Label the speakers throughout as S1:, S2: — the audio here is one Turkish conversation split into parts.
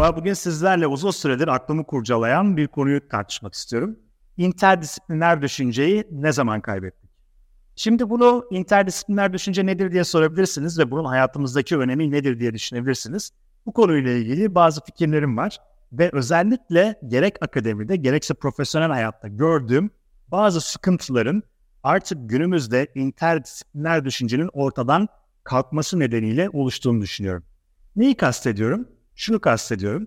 S1: Merhaba, bugün sizlerle uzun süredir aklımı kurcalayan bir konuyu tartışmak istiyorum. İnterdisipliner düşünceyi ne zaman kaybettik? Şimdi bunu interdisipliner düşünce nedir diye sorabilirsiniz ve bunun hayatımızdaki önemi nedir diye düşünebilirsiniz. Bu konuyla ilgili bazı fikirlerim var ve özellikle gerek akademide gerekse profesyonel hayatta gördüğüm bazı sıkıntıların artık günümüzde interdisipliner düşüncenin ortadan kalkması nedeniyle oluştuğunu düşünüyorum. Neyi kastediyorum? Şunu kastediyorum.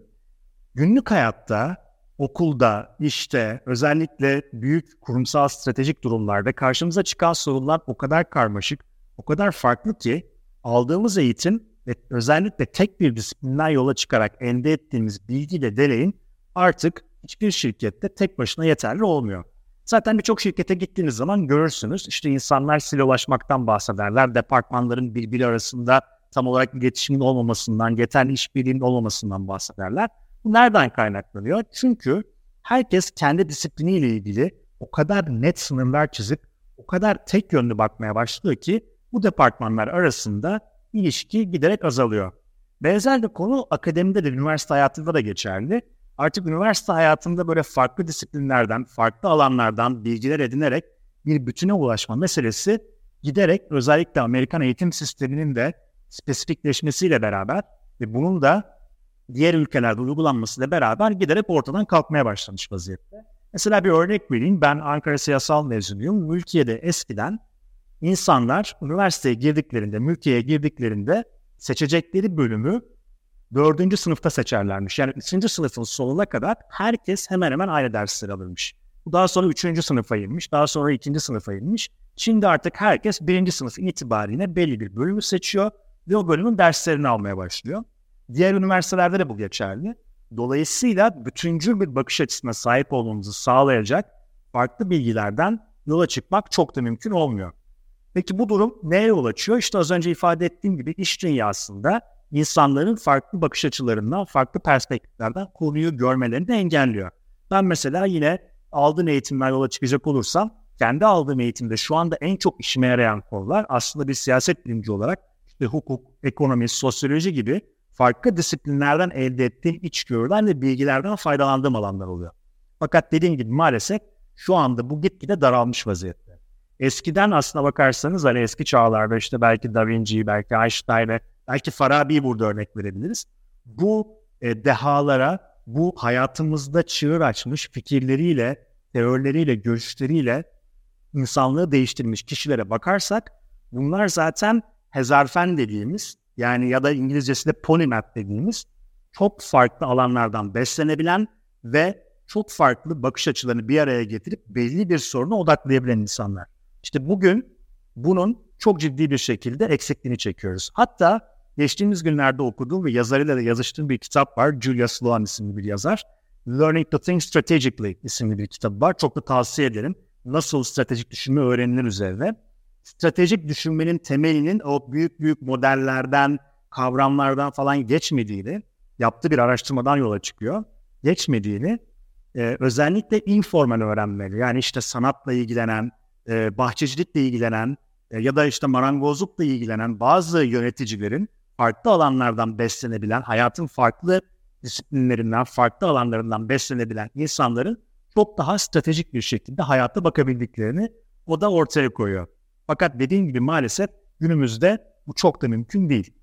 S1: Günlük hayatta, okulda, işte, özellikle büyük kurumsal stratejik durumlarda karşımıza çıkan sorunlar o kadar karmaşık, o kadar farklı ki aldığımız eğitim ve özellikle tek bir disiplinden yola çıkarak elde ettiğimiz bilgiyle deneyim artık hiçbir şirkette tek başına yeterli olmuyor. Zaten birçok şirkete gittiğiniz zaman görürsünüz. İşte insanlar silolaşmaktan bahsederler. Departmanların birbiri arasında tam olarak iletişimin olmamasından, yeterli işbirliğinin olmamasından bahsederler. Bu nereden kaynaklanıyor? Çünkü herkes kendi disipliniyle ilgili o kadar net sınırlar çizip o kadar tek yönlü bakmaya başlıyor ki bu departmanlar arasında ilişki giderek azalıyor. Benzer bir konu akademide de üniversite hayatında da geçerli. Artık üniversite hayatında böyle farklı disiplinlerden, farklı alanlardan bilgiler edinerek bir bütüne ulaşma meselesi giderek özellikle Amerikan eğitim sisteminin de spesifikleşmesiyle beraber ve bunun da diğer ülkelerde uygulanmasıyla beraber giderek ortadan kalkmaya başlamış vaziyette. Mesela bir örnek vereyim. Ben Ankara Siyasal mezunuyum. Mülkiye'de eskiden insanlar üniversiteye girdiklerinde, mülkiyeye girdiklerinde seçecekleri bölümü dördüncü sınıfta seçerlermiş. Yani üçüncü sınıfın sonuna kadar herkes hemen hemen aynı dersleri alırmış. Bu daha sonra üçüncü sınıfa inmiş, daha sonra ikinci sınıfa inmiş. Şimdi artık herkes birinci sınıf itibariyle belli bir bölümü seçiyor o bölümün derslerini almaya başlıyor. Diğer üniversitelerde de bu geçerli. Dolayısıyla bütüncül bir bakış açısına sahip olmamızı sağlayacak farklı bilgilerden yola çıkmak çok da mümkün olmuyor. Peki bu durum neye yol açıyor? İşte az önce ifade ettiğim gibi iş dünyasında insanların farklı bakış açılarından, farklı perspektiflerden konuyu görmelerini engelliyor. Ben mesela yine aldığım eğitimler yola çıkacak olursam, kendi aldığım eğitimde şu anda en çok işime yarayan konular aslında bir siyaset bilimci olarak işte hukuk, ekonomi, sosyoloji gibi farklı disiplinlerden elde ettiğim içgörüler ve bilgilerden faydalandığım alanlar oluyor. Fakat dediğim gibi maalesef şu anda bu gitgide daralmış vaziyette. Eskiden aslına bakarsanız hani eski çağlarda işte belki Da Vinci'yi, belki Einstein'ı, belki Farabi'yi burada örnek verebiliriz. Bu e, dehalara, bu hayatımızda çığır açmış fikirleriyle, teorileriyle, görüşleriyle insanlığı değiştirmiş kişilere bakarsak bunlar zaten hezarfen dediğimiz yani ya da İngilizcesinde polymath dediğimiz çok farklı alanlardan beslenebilen ve çok farklı bakış açılarını bir araya getirip belli bir soruna odaklayabilen insanlar. İşte bugün bunun çok ciddi bir şekilde eksikliğini çekiyoruz. Hatta geçtiğimiz günlerde okuduğum ve yazarıyla da yazıştığım bir kitap var. Julia Sloan isimli bir yazar. Learning to Think Strategically isimli bir kitap var. Çok da tavsiye ederim. Nasıl stratejik düşünme öğrenilir üzerine stratejik düşünmenin temelinin o büyük büyük modellerden, kavramlardan falan geçmediğini, yaptığı bir araştırmadan yola çıkıyor. Geçmediğini, e, özellikle informal öğrenmeli. Yani işte sanatla ilgilenen, e, bahçecilikle ilgilenen e, ya da işte marangozlukla ilgilenen bazı yöneticilerin farklı alanlardan beslenebilen, hayatın farklı disiplinlerinden, farklı alanlarından beslenebilen insanların çok daha stratejik bir şekilde hayata bakabildiklerini o da ortaya koyuyor. Fakat dediğim gibi maalesef günümüzde bu çok da mümkün değil.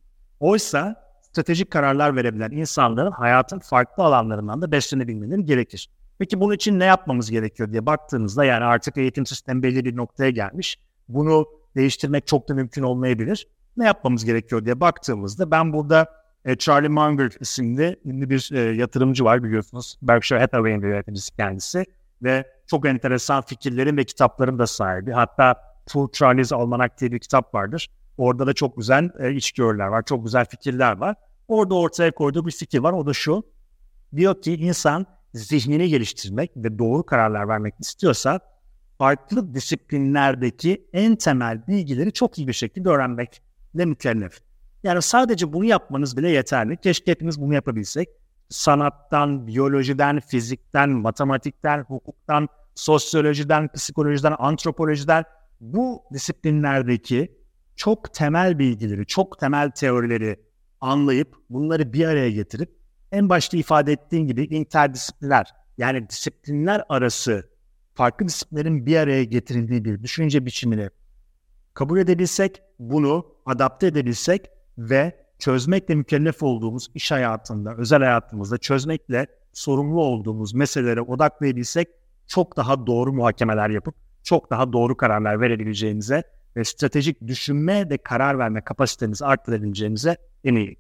S1: Oysa stratejik kararlar verebilen insanların hayatın farklı alanlarından da beslenebilmeleri gerekir. Peki bunun için ne yapmamız gerekiyor diye baktığınızda yani artık eğitim sistemi belli bir noktaya gelmiş. Bunu değiştirmek çok da mümkün olmayabilir. Ne yapmamız gerekiyor diye baktığımızda ben burada e, Charlie Munger isimli ünlü bir e, yatırımcı var biliyorsunuz. Berkshire Hathaway'in yöneticisi kendisi ve çok enteresan fikirlerin ve kitapların da sahibi. Hatta Full Charlie's Almanak diye bir kitap vardır. Orada da çok güzel e, içgörüler var, çok güzel fikirler var. Orada ortaya koyduğu bir fikir var. O da şu. Diyor ki insan zihnini geliştirmek ve doğru kararlar vermek istiyorsa farklı disiplinlerdeki en temel bilgileri çok iyi bir şekilde öğrenmekle mükellef. Yani sadece bunu yapmanız bile yeterli. Keşke hepimiz bunu yapabilsek. Sanattan, biyolojiden, fizikten, matematikten, hukuktan, sosyolojiden, psikolojiden, antropolojiden bu disiplinlerdeki çok temel bilgileri, çok temel teorileri anlayıp bunları bir araya getirip en başta ifade ettiğim gibi interdisipliner yani disiplinler arası farklı disiplinlerin bir araya getirildiği bir düşünce biçimini kabul edebilsek, bunu adapte edebilsek ve çözmekle mükellef olduğumuz iş hayatında, özel hayatımızda çözmekle sorumlu olduğumuz meselelere odaklayabilsek çok daha doğru muhakemeler yapıp çok daha doğru kararlar verebileceğimize ve stratejik düşünme ve karar verme kapasitemizi arttırabileceğimize eminim.